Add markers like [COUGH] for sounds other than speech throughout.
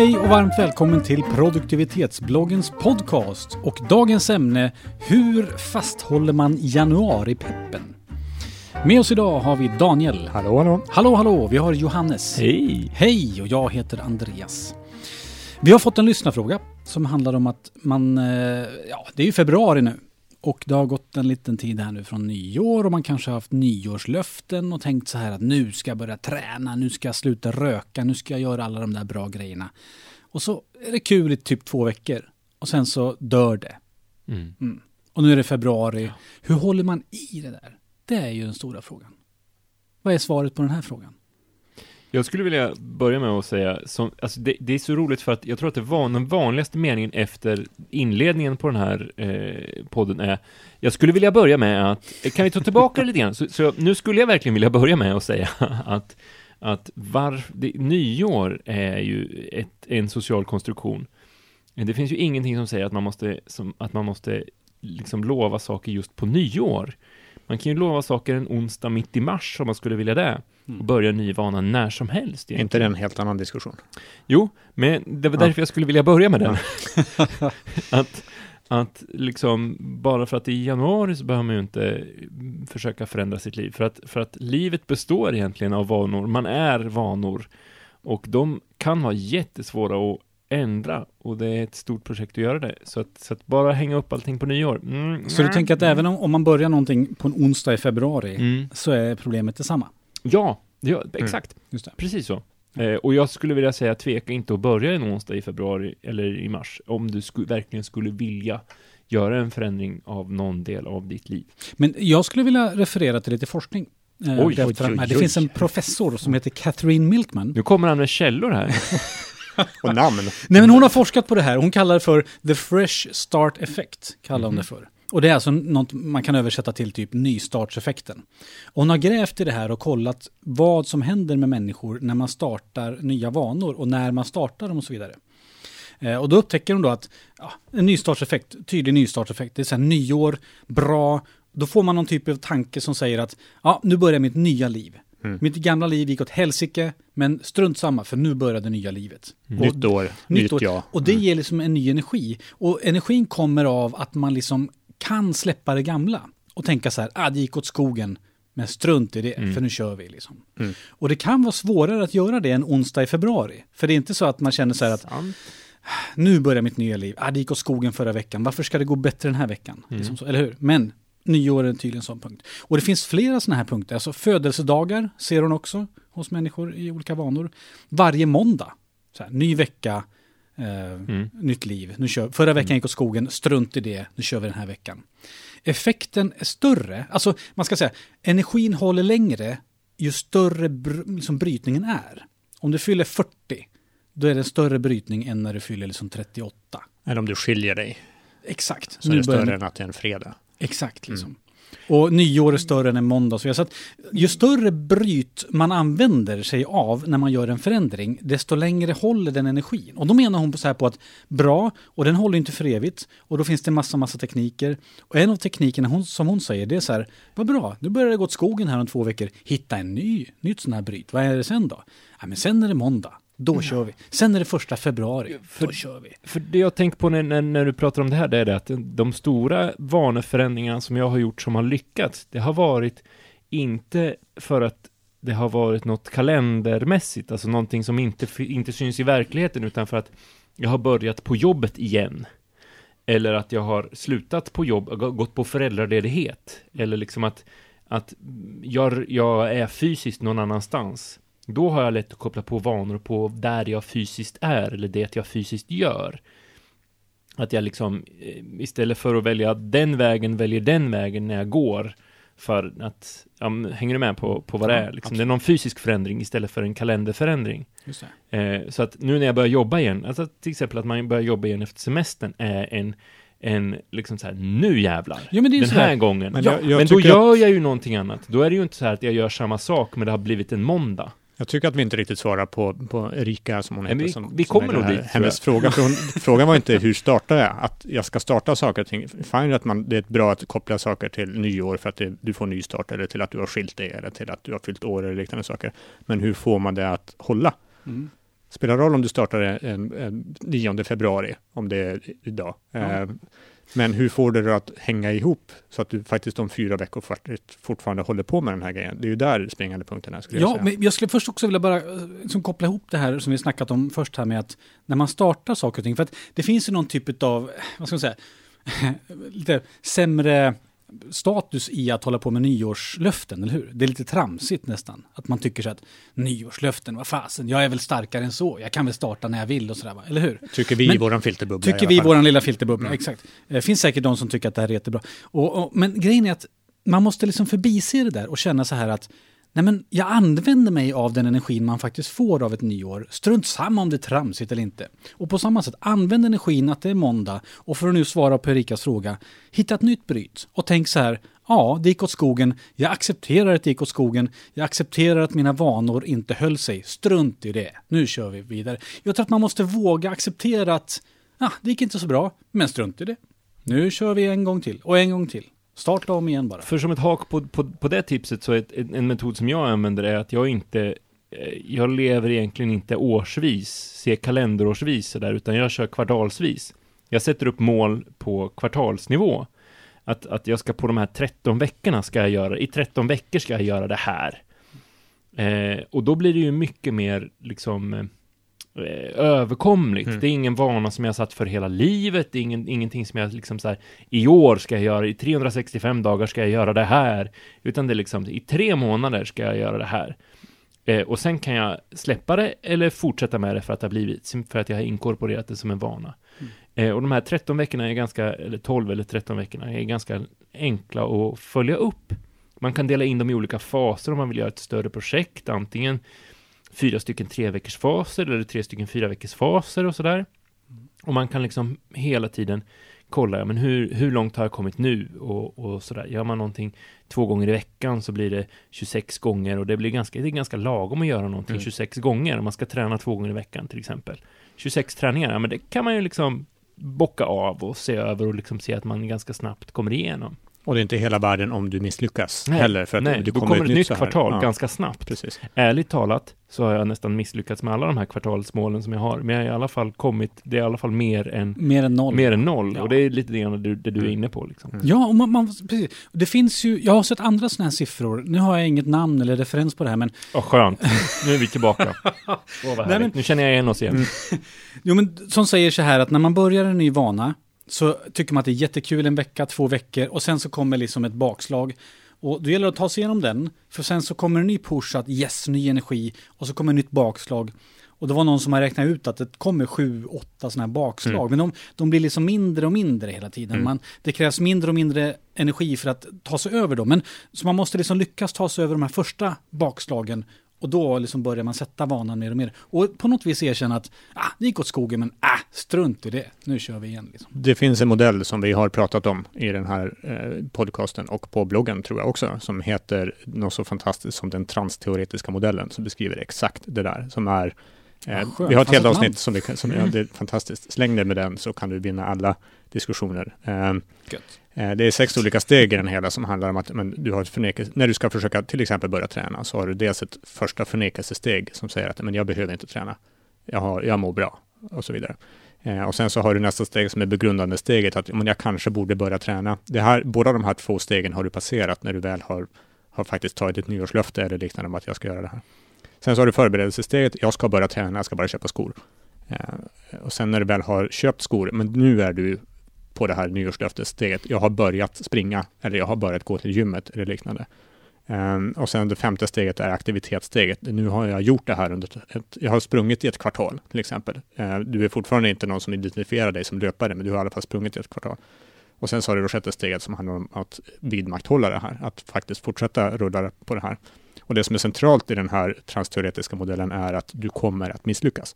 Hej och varmt välkommen till produktivitetsbloggens podcast och dagens ämne Hur fasthåller man januaripeppen? Med oss idag har vi Daniel. Hallå, hallå. Hallå, hallå. Vi har Johannes. Hej! Hej och jag heter Andreas. Vi har fått en lyssnarfråga som handlar om att man, eh, ja det är ju februari nu och det har gått en liten tid här nu från nyår och man kanske har haft nyårslöften och tänkt så här att nu ska jag börja träna, nu ska jag sluta röka, nu ska jag göra alla de där bra grejerna. Och så är det kul i typ två veckor och sen så dör det. Mm. Mm. Och nu är det februari. Hur håller man i det där? Det är ju den stora frågan. Vad är svaret på den här frågan? Jag skulle vilja börja med att säga, som, alltså det, det är så roligt för att jag tror att det var den vanligaste meningen efter inledningen på den här eh, podden är Jag skulle vilja börja med att, eh, kan vi ta tillbaka det lite grann? Så, så nu skulle jag verkligen vilja börja med att säga [LAUGHS] att att var, det, nyår är ju ett, en social konstruktion. Det finns ju ingenting som säger att man måste, som, att man måste liksom lova saker just på nyår. Man kan ju lova saker en onsdag mitt i mars om man skulle vilja det. Och börja en ny vana när som helst. Är inte det en helt annan diskussion? Jo, men det var Ja. därför jag skulle vilja börja med den. [LAUGHS] [LAUGHS] att, att liksom, bara för att det är i januari så behöver man ju inte försöka förändra sitt liv. För att, för att livet består egentligen av vanor. Man är vanor. Och de kan vara jättesvåra att ändra. Och det är ett stort projekt att göra det. Så att, så att bara hänga upp allting på nyår. Mm, Så du tänker att även om, om man börjar någonting på en onsdag i februari Mm. så är problemet detsamma? Ja, ja, exakt. Just det. Precis så. Eh, och jag skulle vilja säga, tveka inte att börja en onsdag i februari eller i mars, om du sku, verkligen skulle vilja göra en förändring av någon del av ditt liv. Men jag skulle vilja referera till lite forskning. Eh, Oj, det, oj, oj, det finns en professor som heter Catherine Milkman. Nu kommer han med källor här. [LAUGHS] [LAUGHS] Och namn. Nej, men hon har forskat på det här. Hon kallar det för the fresh start effect. Kallar hon det för. Och det är alltså något man kan översätta till typ nystartseffekten. Och hon har grävt i det här och kollat vad som händer med människor när man startar nya vanor och när man startar dem och så vidare. Eh, Och då upptäcker hon då att ja, en nystartseffekt, tydlig nystartseffekt, det är så här nyår, bra, då får man någon typ av tanke som säger att ja, nu börjar mitt nya liv. Mitt gamla liv gick åt helsike, men strunt samma, för nu börjar det nya livet. Och Nytt år, nytt, år. jag. Och det ger liksom en ny energi. Och energin kommer av att man liksom kan släppa det gamla. Och tänka så här, ah, det gick åt skogen, men strunt i det, för nu kör vi liksom. Mm. Och det kan vara svårare att göra det en onsdag i februari. För det är inte så att man känner så här att Sant. nu börjar mitt nya liv, ah, det gick åt skogen förra veckan, varför ska det gå bättre den här veckan? Liksom så, eller hur? Men nyår är tydligen en sån punkt. Och det finns flera sådana här punkter, alltså födelsedagar ser hon också hos människor i olika vanor. Varje måndag, så här, ny vecka, eh, nytt liv. Nu kör, förra veckan gick åt skogen, strunt i det, nu kör vi den här veckan. Effekten är större, alltså man ska säga, energin håller längre ju större br- liksom brytningen är. Om du fyller 40, då är det en större brytning än när du fyller liksom 38. Eller om du skiljer dig, Exakt. så är det börjar större än att det är en fredag. Exakt, liksom. Och nyår är större än en måndag. Så jag så att ju större bryt man använder sig av när man gör en förändring, desto längre håller den energin. Och då menar hon så här på att bra, och den håller inte för evigt, och då finns det massa, massa tekniker. Och en av teknikerna hon, som hon säger, det är så här, vad bra, nu börjar det gå åt skogen här om två veckor, hitta en ny, nytt sån här bryt. Vad är det sen då? Ja, men sen är det måndag, då kör vi. Sen är det första februari, då kör vi. För det jag tänkt på när, när, när du pratar om det här, det är det att de stora vaneförändringarna som jag har gjort som har lyckats, det har varit inte för att det har varit något kalendermässigt, alltså någonting som inte, inte syns i verkligheten, utan för att jag har börjat på jobbet igen. Eller att jag har slutat på jobb, gått på föräldraledighet. Eller liksom att, att jag, jag är fysiskt någon annanstans. Då har jag lätt att koppla på vanor på där jag fysiskt är, eller det jag fysiskt gör. Att jag liksom, eh, istället för att välja den vägen, väljer den vägen när jag går. För att, ja, hänger du med på, på vad det Ja, är? Liksom, det är någon fysisk förändring istället för en kalenderförändring. Det. Eh, så att nu när jag börjar jobba igen, alltså till exempel att man börjar jobba igen efter semestern är en, en liksom så här, nu jävlar, Ja, det den här här- gången. Men Men, jag- jag men då gör att- jag ju någonting annat. Då är det ju inte så här att jag gör samma sak, men det har blivit en måndag. Jag tycker att vi inte riktigt svarar på, på Erika, som hon heter. vi- som, vi som kommer är nog dit, Hennes [LAUGHS] fråga, för hon, frågan var inte hur startar jag? Att jag ska starta saker och ting. Fine att man, det är bra att koppla saker till nyår för att det, du får ny start eller till att du har skilt dig eller till att du har fyllt år eller liknande saker. Men hur får man det att hålla? Mm. Spelar roll om du startar en, en 9 februari, om det är idag. Ja. Eh, men hur får du det att hänga ihop så att du faktiskt om fyra veckor fortfarande håller på med den här grejen? Det är ju där springande punkten är, skulle jag Ja, säga. men jag skulle först också vilja bara eh, liksom koppla ihop det här som vi snackat om först här med att när man startar saker och ting, för att det finns ju någon typ av, vad ska man säga, [LAUGHS] lite sämre status i att hålla på med nyårslöften, eller hur? Det är lite tramsigt nästan. Att man tycker så att nyårslöften, vad fasen, jag är väl starkare än så, jag kan väl starta när jag vill och sådär, eller hur? Tycker vi Men- i våran filterbubbla Tycker vi i våran lilla filterbubbla, Mm. exakt. Det finns säkert de som tycker att det här är jättebra. Och, och, men grejen är att man måste liksom förbise det där och känna så här att nej men jag använder mig av den energin man faktiskt får av ett nyår. Strunt samma om det är tramsigt eller inte. Och på samma sätt, använd energin att det är måndag och för att nu svara på Erikas fråga, hitta ett nytt bryt och tänk så här, ja, det gick åt skogen, jag accepterar att det gick åt skogen, jag accepterar att mina vanor inte höll sig, strunt i det, nu kör vi vidare. Jag tror att man måste våga acceptera att, ja, det gick inte så bra, men strunt i det. Nu kör vi en gång till och en gång till. Starta om igen bara. För som ett hak på, på, på det tipset så är ett, en metod som jag använder är att jag inte eh, jag lever egentligen inte årsvis, ser kalenderårsvis sådär, utan jag kör kvartalsvis. Jag sätter upp mål på kvartalsnivå. Att, att jag ska på de här 13 veckorna ska jag göra, i 13 veckor ska jag göra det här. Eh, och då blir det ju mycket mer liksom eh, överkomligt. Mm. Det är ingen vana som jag satt för hela livet. Det är ingen, ingenting som jag liksom så här, i år ska jag göra, i 365 dagar ska jag göra det här. Utan det är liksom, i tre månader ska jag göra det här. Eh, och sen kan jag släppa det eller fortsätta med det för att det har blivit, för att jag har inkorporerat det som en vana. Mm. Eh, och de här 13 veckorna är ganska, eller 12 eller 13 veckorna är ganska enkla att följa upp. Man kan dela in dem i olika faser om man vill göra ett större projekt, antingen fyra stycken tre veckors faser eller tre stycken fyra veckors faser och sådär. Och man kan liksom hela tiden kolla, men hur, hur långt har jag kommit nu och, och sådär. Gör man någonting två gånger i veckan så blir det 26 gånger och det blir ganska, det är ganska lagom att göra någonting Mm. 26 gånger om man ska träna två gånger i veckan till exempel. 26 träningar, ja men det kan man ju liksom bocka av och se över och liksom se att man ganska snabbt kommer igenom. Och det är inte hela världen om du misslyckas Nej, heller. För att Nej, det då kommer ett nytt så här. kvartal Ja, ganska snabbt. Precis. Ärligt talat så har jag nästan misslyckats med alla de här kvartalsmålen som jag har. Men jag har i alla fall kommit, det är i alla fall mer än, Mer än noll. mer än noll. Ja. Och det är lite grann det, det du är Mm. inne på liksom. Mm. Ja, och man, man, precis. Det finns ju, jag har sett andra sådana här siffror. Nu har jag inget namn eller referens på det här, men Åh, skönt. Nu är vi tillbaka. [LAUGHS] Vad Nej, men- Nu känner jag igen oss igen. Mm. Jo, men som säger så här att när man börjar en ny vana så tycker man att det är jättekul en vecka, två veckor och sen så kommer liksom ett bakslag. Och då gäller det att ta sig igenom den, för sen så kommer en ny push att yes, ny energi och så kommer ett nytt bakslag. Och det var någon som har räknat ut att det kommer sju, åtta sådana här bakslag. Mm. Men de, de blir liksom mindre och mindre hela tiden. Mm. Man, det krävs mindre och mindre energi för att ta sig över dem. Men, så man måste liksom lyckas ta sig över de här första bakslagen. Och då liksom börjar man sätta vanan mer och mer. Och på något vis erkänna att ah, det gick åt skogen, men ah, strunt i det. Nu kör vi igen. Liksom. Det finns en modell som vi har pratat om i den här eh, podcasten och på bloggen tror jag också, som heter något så fantastiskt som den transteoretiska modellen, som beskriver exakt det där, som är Ja, skönt. vi har ett helt ett avsnitt som, vi som ja, det är fantastiskt. Släng dig med den så kan du vinna alla diskussioner. Eh, Gött. Eh, Det är sex olika steg i den hela som handlar om att men, du har ett förnekelse, när du ska försöka till exempel börja träna så har du dels ett första förnekelsesteg som säger att men jag behöver inte träna. Jag, har, jag mår bra och så vidare. Eh, och sen så har du nästa steg som är begrundande steget att men jag kanske borde börja träna. Det här, båda de här två stegen har du passerat när du väl har, har faktiskt tagit ett nyårslöfte eller liknande om att jag ska göra det här. Sen så har du förberedelsesteget, jag ska börja träna, jag ska bara köpa skor. Eh, och sen när du väl har köpt skor, men nu är du på det här nyårslöftessteget. Jag har börjat springa eller jag har börjat gå till gymmet eller liknande. Ehm, och sen det femte steget är aktivitetssteget. Nu har jag gjort det här under ett, jag har sprungit i ett kvartal till exempel. Eh, du är fortfarande inte någon som identifierar dig som löpare, men du har i alla fall sprungit i ett kvartal. Och sen så har du det sjätte steget som handlar om att vidmakthålla det här, att faktiskt fortsätta rulla på det här. Och det som är centralt i den här transteoretiska modellen är att du kommer att misslyckas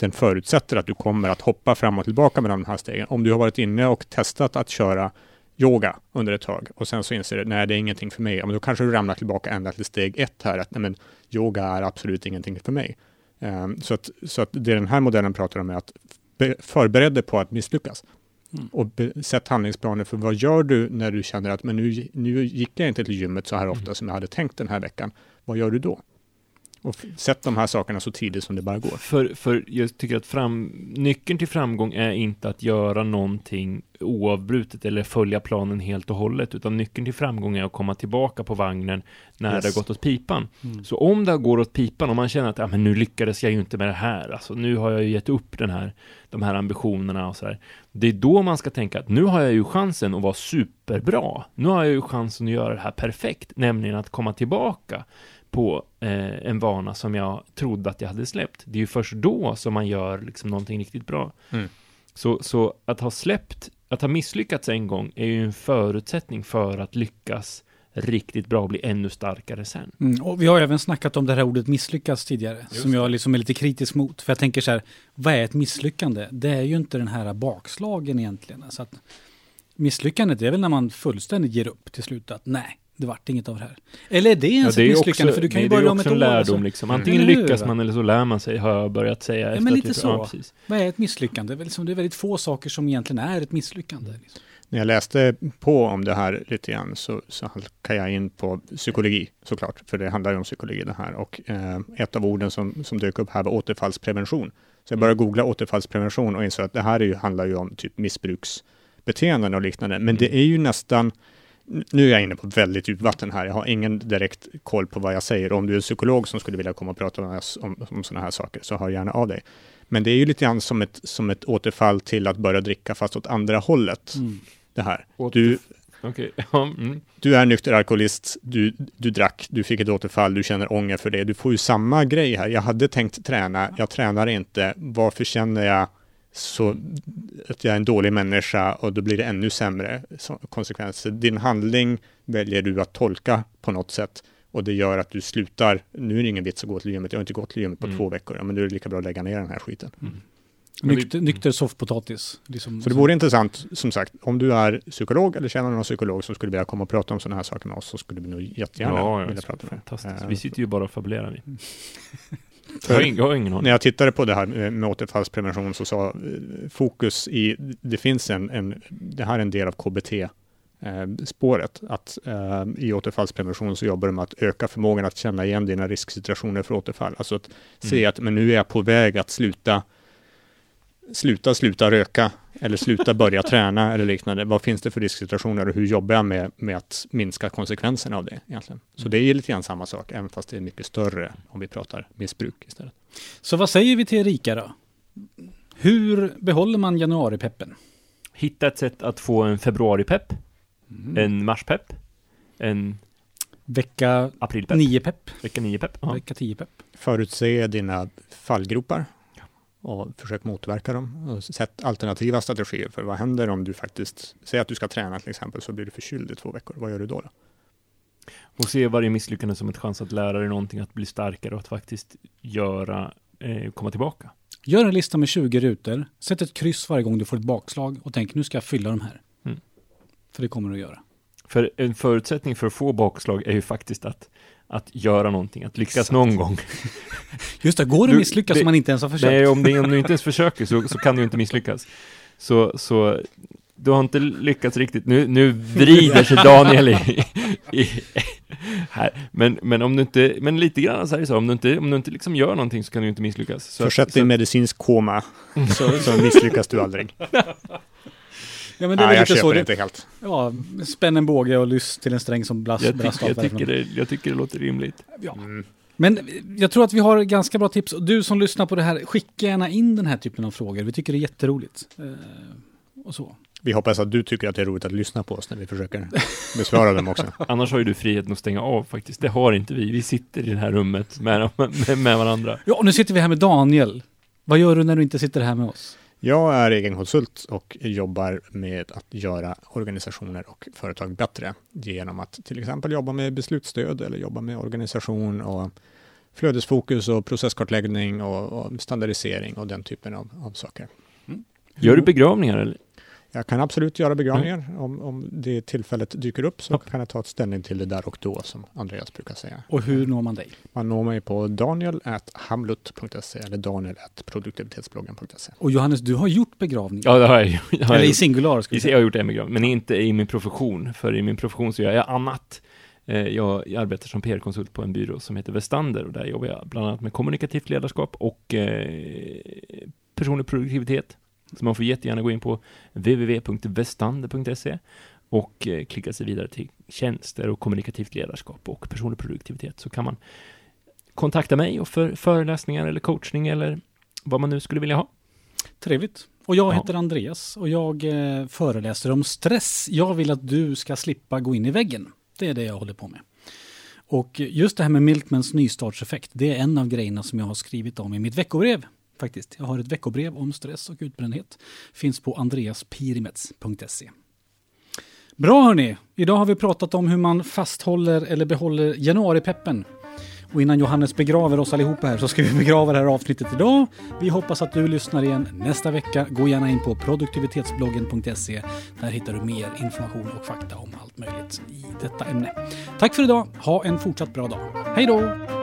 den förutsätter att du kommer att hoppa fram och tillbaka mellan de här stegen. Om du har varit inne och testat att köra yoga under ett tag och sen så inser du, nej det är ingenting för mig, ja, men då kanske du ramlar tillbaka ända till steg ett här, att nej, men, yoga är absolut ingenting för mig. Um, så, att, så att det den här modellen pratar om är att förbered dig på att misslyckas. Mm. Och sätt handlingsplaner för vad gör du när du känner att men nu, nu gick jag inte till gymmet så här ofta Mm. som jag hade tänkt den här veckan. Vad gör du då? Och sätt de här sakerna så tidigt som det bara går. För, för jag tycker att fram, nyckeln till framgång är inte att göra någonting oavbrutet eller följa planen helt och hållet, utan nyckeln till framgång är att komma tillbaka på vagnen när Yes. det har gått åt pipan. Mm. Så om det går åt pipan, om man känner att ja, men nu lyckades jag ju inte med det här, alltså nu har jag ju gett upp den här, de här ambitionerna och sådär. Det är då man ska tänka att nu har jag ju chansen att vara superbra. Nu har jag ju chansen att göra det här perfekt, nämligen att komma tillbaka på eh, en vana som jag trodde att jag hade släppt. Det är ju först då som man gör liksom någonting riktigt bra. Mm. Så, så att ha släppt, att ha misslyckats en gång är ju en förutsättning för att lyckas riktigt bra och bli ännu starkare sen. Mm, och vi har även snackat om det här ordet misslyckas tidigare, som jag liksom är lite kritisk mot. För jag tänker så här, vad är ett misslyckande? Det är ju inte den här bakslagen egentligen. Alltså att misslyckandet är väl när man fullständigt ger upp till slut, att nej, det vart inget av det här. Eller är det ens ett misslyckande? för du kan nej, ju det är börja om ett också en år. lärdom Alltså. liksom. Mm. Antingen hur, lyckas man eller så lär man sig, har jag börjat säga. efter men att lite så. Ja, precis. Vad är ett misslyckande? Det är, liksom, det är väldigt få saker som egentligen är ett misslyckande. Liksom. När jag läste på om det här lite grann så, så halkade jag in på psykologi såklart, för det handlar ju om psykologi det här. Och eh, ett av orden som, som dök upp här var återfallsprevention. Så jag började googla återfallsprevention och insåg att det här är ju, handlar ju om typ missbruksbeteenden och liknande. Men det är ju nästan, nu är jag inne på väldigt djupt vatten här, jag har ingen direkt koll på vad jag säger. Om du är psykolog som skulle vilja komma och prata med oss om, om sådana här saker, så hör gärna av dig. Men det är ju lite grann som ett, som ett återfall till att börja dricka fast åt andra hållet. Mm. Det här. Du, [LAUGHS] ja, mm. du är nykter alkoholist, du, du drack, du fick ett återfall, du känner ånger för det. Du får ju samma grej här. Jag hade tänkt träna, jag tränar inte. Varför känner jag så att jag är en dålig människa och då blir det ännu sämre konsekvenser. Din handling väljer du att tolka på något sätt och det gör att du slutar. Nu är det ingen vits att gå till gymmet. Jag har inte gått till gymmet på Mm. två veckor. Ja, men då är det lika bra att lägga ner den här skiten. Vi- Nykter, nykter soffpotatis. Liksom, Så det vore intressant, som sagt, om du är psykolog eller känner någon psykolog som skulle vilja komma och prata om sådana här saker med oss så skulle vi nog jättegärna Ja, ja, vilja prata med dig. fantastiskt. Eh, Vi sitter ju bara och fabulerar. [LAUGHS] vi. För- Jag har ingen, jag har ingen aning. När jag tittade på det här med återfallsprevention så sa eh, fokus i, det finns en, en det här är en del av KBT eh, spåret, att eh, i återfallsprevention så jobbar de med att öka förmågan att känna igen dina risksituationer för återfall. Alltså att se Mm. att men nu är jag på väg att sluta sluta, sluta röka eller sluta börja träna eller liknande. Vad finns det för risksituationer och hur jobbar jag med, med att minska konsekvenserna av det egentligen? Så det är lite grann samma sak, även fast det är mycket större om vi pratar missbruk istället. Så vad säger vi till Erika då? Hur behåller man januaripeppen? Hitta ett sätt att få en februaripepp, Mm. en marspepp, en Vecka aprilpepp, 9-pepp, vecka 9-pepp. Ja. vecka 10-pepp. Förutse dina fallgropar och försök motverka dem. Och sätt alternativa strategier för vad händer om du faktiskt, säger att du ska träna till exempel, så blir du förkyld i två veckor. Vad gör du då? då? Och se varje misslyckande som ett chans att lära dig någonting, att bli starkare och att faktiskt göra, eh, komma tillbaka. Gör en lista med 20 rutor, sätt ett kryss varje gång du får ett bakslag och tänk nu ska jag fylla de här. Mm. För det kommer du att göra. För en förutsättning för att få bakslag är ju faktiskt att, att göra någonting, att lyckas Exakt. någon gång. [LAUGHS] Just det, går det Du- att misslyckas det- om man inte ens har försökt? Nej, om, det, om du inte ens försöker så, så kan du inte misslyckas. Så, så du har inte lyckats riktigt. Nu, nu vrider sig Daniel i, i, här. Men, men om du inte, men lite grann så här så, om du inte, om du inte liksom gör någonting så kan du inte misslyckas. Så, Försätt dig i medicinsk koma, så, så misslyckas du aldrig. [LAUGHS] Ja, men det är Nej, jag lite köper så. det inte helt. ja, spänn en båge och lyss till en sträng som brast, jag, brast tycker, jag, tycker det, jag tycker det låter rimligt. Ja. Mm. Men jag tror att vi har ganska bra tips. Och du som lyssnar på det här, skicka gärna in den här typen av frågor. Vi tycker det är jätteroligt. Eh, och så. Vi hoppas att du tycker att det är roligt att lyssna på oss när vi försöker besvara dem också. [LAUGHS] Annars har ju du friheten att stänga av faktiskt. Det har inte vi. Vi sitter i det här rummet med, [LAUGHS] med, med varandra. Ja, och nu sitter vi här med Daniel. Vad gör du när du inte sitter här med oss? Jag är egen konsult och jobbar med att göra organisationer och företag bättre genom att till exempel jobba med beslutsstöd eller jobba med organisation och flödesfokus och processkartläggning och, och standardisering och den typen av, av saker. Gör du begravningar eller? Jag kan absolut göra begravningar. Om, om det tillfället dyker upp så kan jag ta ett ställning till det där och då, som Andreas brukar säga. Och hur når man dig? Man når mig på daniel.hamlut.se eller daniel.produktivitetsbloggen.se. Och Johannes, du har gjort begravning. Ja, det har jag. Det har jag Eller i gjort. singular, ska vi Jag säga. har gjort en begravning, men inte i min profession. För i min profession så gör jag annat. Eh, jag arbetar som PR-konsult på en byrå som heter Vestander och där jobbar jag bland annat med kommunikativt ledarskap och eh, personlig produktivitet. Så man får jättegärna gå in på www.vestander.se och eh, klicka sig vidare till tjänster och kommunikativt ledarskap och personlig produktivitet så kan man kontakta mig och för föreläsningar eller coachning eller vad man nu skulle vilja ha. Trevligt. Och jag Ja. heter Andreas och jag eh, föreläser om stress. Jag vill att du ska slippa gå in i väggen. Det är det jag håller på med. Och just det här med Milkmans nystartseffekt, det är en av grejerna som jag har skrivit om i mitt veckobrev. Faktiskt. Jag har ett veckobrev om stress och utbrändhet. Finns på andreaspirimets.se. Bra hörni! Idag har vi pratat om hur man fasthåller eller behåller januaripeppen. Och innan Johannes begraver oss allihopa här så ska vi begrava det här avsnittet idag. Vi hoppas att du lyssnar igen nästa vecka. Gå gärna in på produktivitetsbloggen.se. Där hittar du mer information och fakta om allt möjligt i detta ämne. Tack för idag. Ha en fortsatt bra dag. Hej då!